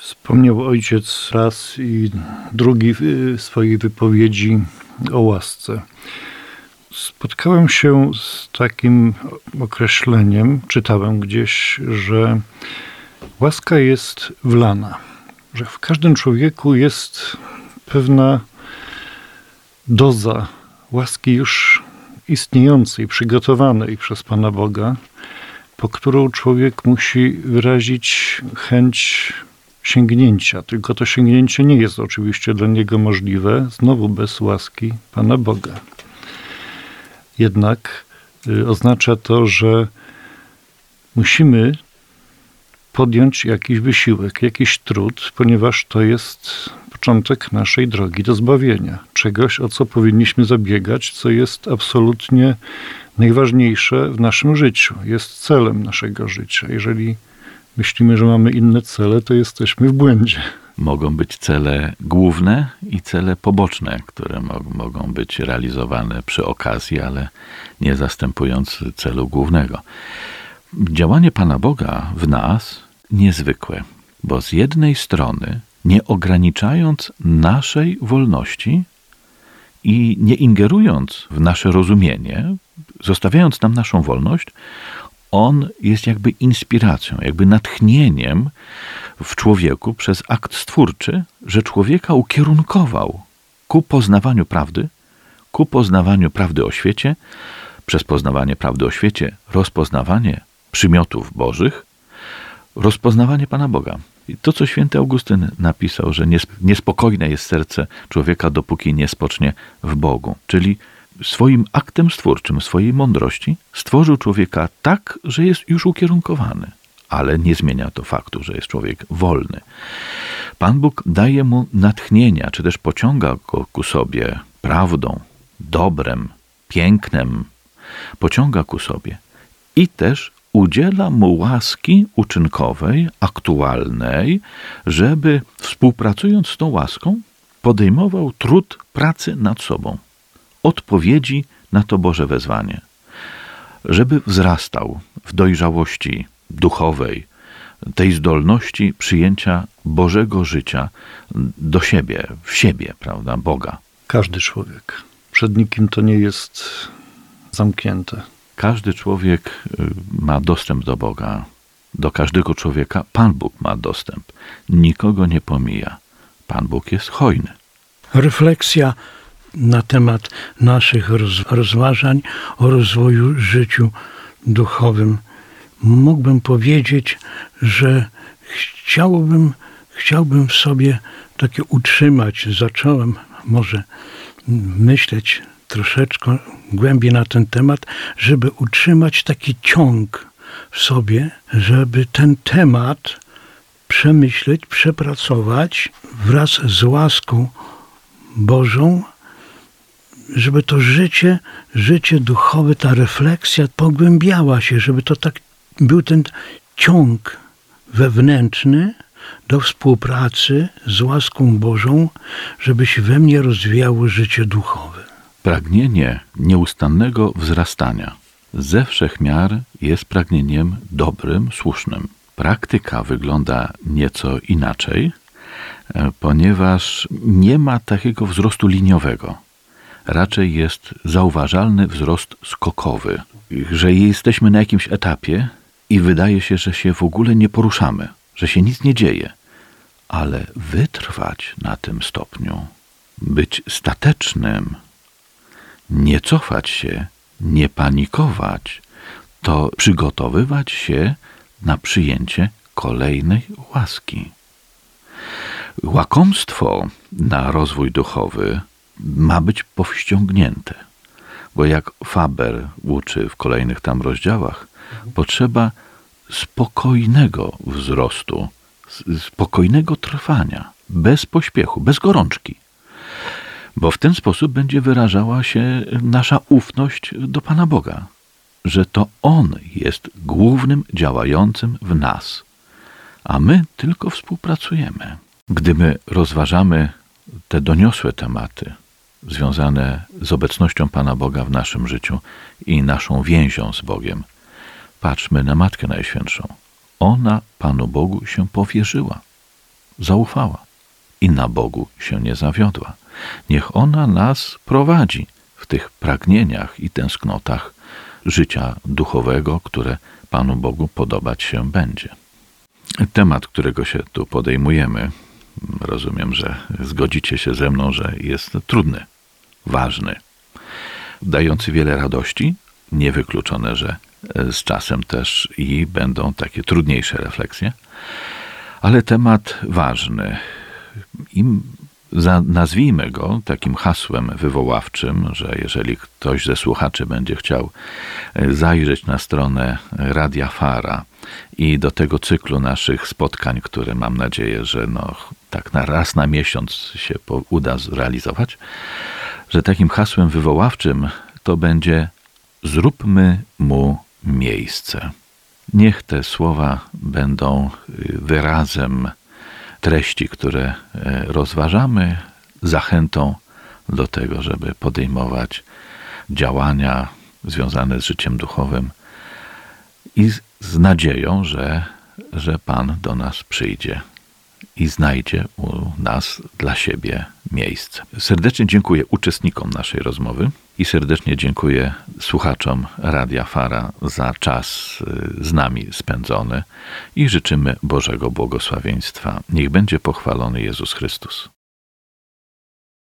Wspomniał ojciec raz i drugi w swojej wypowiedzi o łasce. Spotkałem się z takim określeniem, czytałem gdzieś, że łaska jest wlana, że w każdym człowieku jest pewna doza łaski już istniejącej, przygotowanej przez Pana Boga, po którą człowiek musi wyrazić chęć sięgnięcia. Tylko to sięgnięcie nie jest oczywiście dla niego możliwe, znowu bez łaski Pana Boga. Jednak y, oznacza to, że musimy podjąć jakiś wysiłek, jakiś trud, ponieważ to jest początek naszej drogi do zbawienia. Czegoś, o co powinniśmy zabiegać, co jest absolutnie najważniejsze w naszym życiu, jest celem naszego życia. Jeżeli myślimy, że mamy inne cele, to jesteśmy w błędzie. Mogą być cele główne i cele poboczne, które mogą być realizowane przy okazji, ale nie zastępując celu głównego. Działanie Pana Boga w nas niezwykłe, bo z jednej strony, nie ograniczając naszej wolności i nie ingerując w nasze rozumienie, zostawiając nam naszą wolność, on jest jakby inspiracją, jakby natchnieniem w człowieku przez akt stwórczy, że człowieka ukierunkował ku poznawaniu prawdy, ku poznawaniu prawdy o świecie, przez poznawanie prawdy o świecie, rozpoznawanie przymiotów bożych, rozpoznawanie Pana Boga. I to, co święty Augustyn napisał, że niespokojne jest serce człowieka, dopóki nie spocznie w Bogu. Czyli swoim aktem stwórczym, swojej mądrości stworzył człowieka tak, że jest już ukierunkowany. Ale nie zmienia to faktu, że jest człowiek wolny. Pan Bóg daje mu natchnienia, czy też pociąga go ku sobie prawdą, dobrem, pięknem, pociąga ku sobie i też udziela mu łaski uczynkowej, aktualnej, żeby współpracując z tą łaską podejmował trud pracy nad sobą, odpowiedzi na to Boże wezwanie, żeby wzrastał w dojrzałości duchowej, tej zdolności przyjęcia Bożego życia do siebie, w siebie, prawda, Boga. Każdy człowiek. Przed nikim to nie jest zamknięte. Każdy człowiek y, ma dostęp do Boga. Do każdego człowieka Pan Bóg ma dostęp. Nikogo nie pomija. Pan Bóg jest hojny. Refleksja na temat naszych rozważań o rozwoju życiu duchowym. Mógłbym powiedzieć, że chciałbym, chciałbym w sobie takie utrzymać. Zacząłem może myśleć troszeczkę głębiej na ten temat, żeby utrzymać taki ciąg w sobie, żeby ten temat przemyśleć, przepracować wraz z łaską Bożą, żeby to życie, życie duchowe, ta refleksja pogłębiała się, żeby to tak był ten ciąg wewnętrzny do współpracy z łaską Bożą, żeby się we mnie rozwijało życie duchowe. Pragnienie nieustannego wzrastania ze wszech miar jest pragnieniem dobrym, słusznym. Praktyka wygląda nieco inaczej, e, ponieważ nie ma takiego wzrostu liniowego. Raczej jest zauważalny wzrost skokowy, że jesteśmy na jakimś etapie i wydaje się, że się w ogóle nie poruszamy, że się nic nie dzieje. Ale wytrwać na tym stopniu, być statecznym, nie cofać się, nie panikować, to przygotowywać się na przyjęcie kolejnej łaski. Łakomstwo na rozwój duchowy ma być powściągnięte, bo jak Faber uczy w kolejnych tam rozdziałach, potrzeba spokojnego wzrostu, spokojnego trwania, bez pośpiechu, bez gorączki bo w ten sposób będzie wyrażała się nasza ufność do Pana Boga, że to On jest głównym działającym w nas, a my tylko współpracujemy. Gdy my rozważamy te doniosłe tematy związane z obecnością Pana Boga w naszym życiu i naszą więzią z Bogiem, patrzmy na Matkę Najświętszą. Ona Panu Bogu się powierzyła. zaufała i na Bogu się nie zawiodła. Niech ona nas prowadzi w tych pragnieniach i tęsknotach życia duchowego, które Panu Bogu podobać się będzie. Temat, którego się tu podejmujemy, rozumiem, że zgodzicie się ze mną, że jest trudny, ważny, dający wiele radości, niewykluczone, że z czasem też i będą takie trudniejsze refleksje, ale temat ważny. I za, nazwijmy go takim hasłem wywoławczym, że jeżeli ktoś ze słuchaczy będzie chciał zajrzeć na stronę Radia Fara i do tego cyklu naszych spotkań, które mam nadzieję, że no, tak na raz na miesiąc się po, uda zrealizować, że takim hasłem wywoławczym to będzie zróbmy mu miejsce. Niech te słowa będą wyrazem treści, które rozważamy, zachętą do tego, żeby podejmować działania związane z życiem duchowym i z, z nadzieją, że, że Pan do nas przyjdzie i znajdzie u nas dla siebie miejsce. Serdecznie dziękuję uczestnikom naszej rozmowy i serdecznie dziękuję słuchaczom Radia Fara za czas z nami spędzony i życzymy Bożego błogosławieństwa. Niech będzie pochwalony Jezus Chrystus.